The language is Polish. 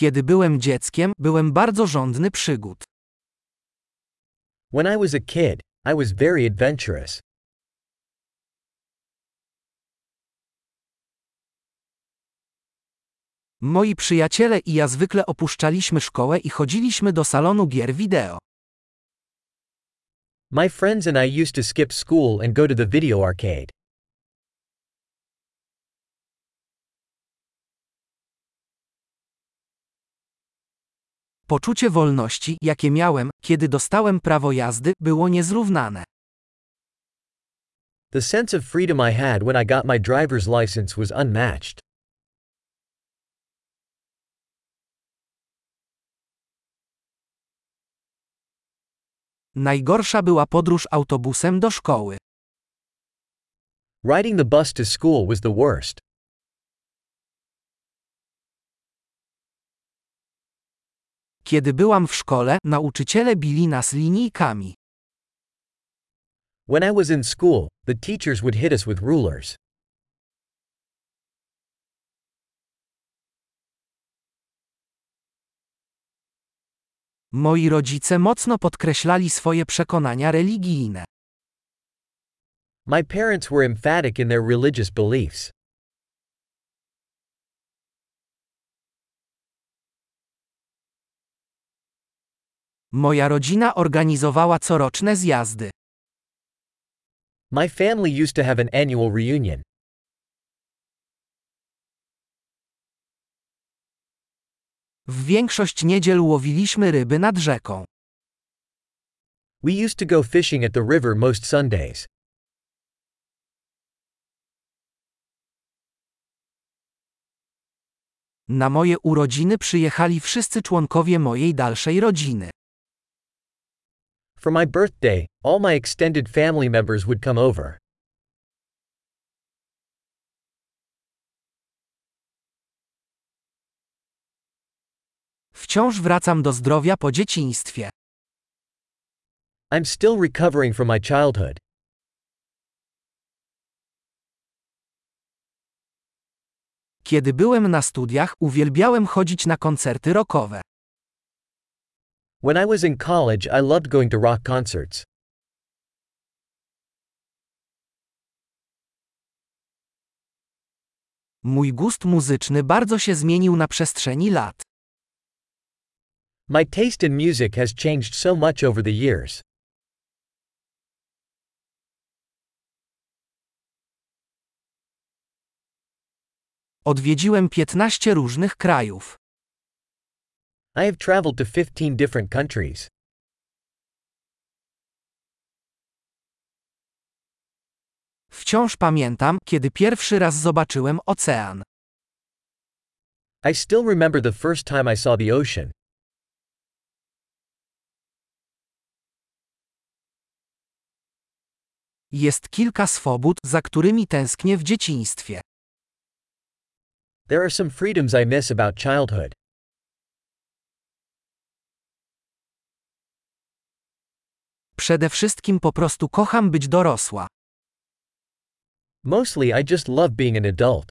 Kiedy byłem dzieckiem, byłem bardzo żądny przygód. When I was a kid, I was very adventurous. Moi przyjaciele i ja zwykle opuszczaliśmy szkołę i chodziliśmy do salonu gier wideo. My friends and I used to skip school and go to the video arcade. Poczucie wolności, jakie miałem, kiedy dostałem prawo jazdy, było niezrównane. The sense of freedom I had when I got my driver's license was unmatched. Najgorsza była podróż autobusem do szkoły. Riding the bus to school was the worst. Kiedy byłam w szkole, nauczyciele bili nas linijkami. When I was in school, the teachers would hit us with rulers. Moi rodzice mocno podkreślali swoje przekonania religijne. My parents were emphatic in their religious beliefs. Moja rodzina organizowała coroczne zjazdy. My family used to have an annual reunion. W większość niedziel łowiliśmy ryby nad rzeką. We used to go fishing at the river most Sundays. Na moje urodziny przyjechali wszyscy członkowie mojej dalszej rodziny. For my birthday, all my extended family members would come over. Wciąż wracam do zdrowia po dzieciństwie. I'm still recovering from my childhood. Kiedy byłem na studiach, uwielbiałem chodzić na koncerty rockowe. When I was in college, I loved going to rock concerts. Mój gust muzyczny bardzo się zmienił na przestrzeni lat. My taste in music has changed so much over the years. Odwiedziłem 15 różnych krajów. I have traveled to 15 different countries. Wciąż pamiętam, kiedy pierwszy raz zobaczyłem ocean. I still remember the first time I saw the ocean. Jest kilka swobód, za którymi tęsknię w dzieciństwie. There are some freedoms I miss about childhood. Przede wszystkim po prostu kocham być dorosła. Mostly I just love being an adult.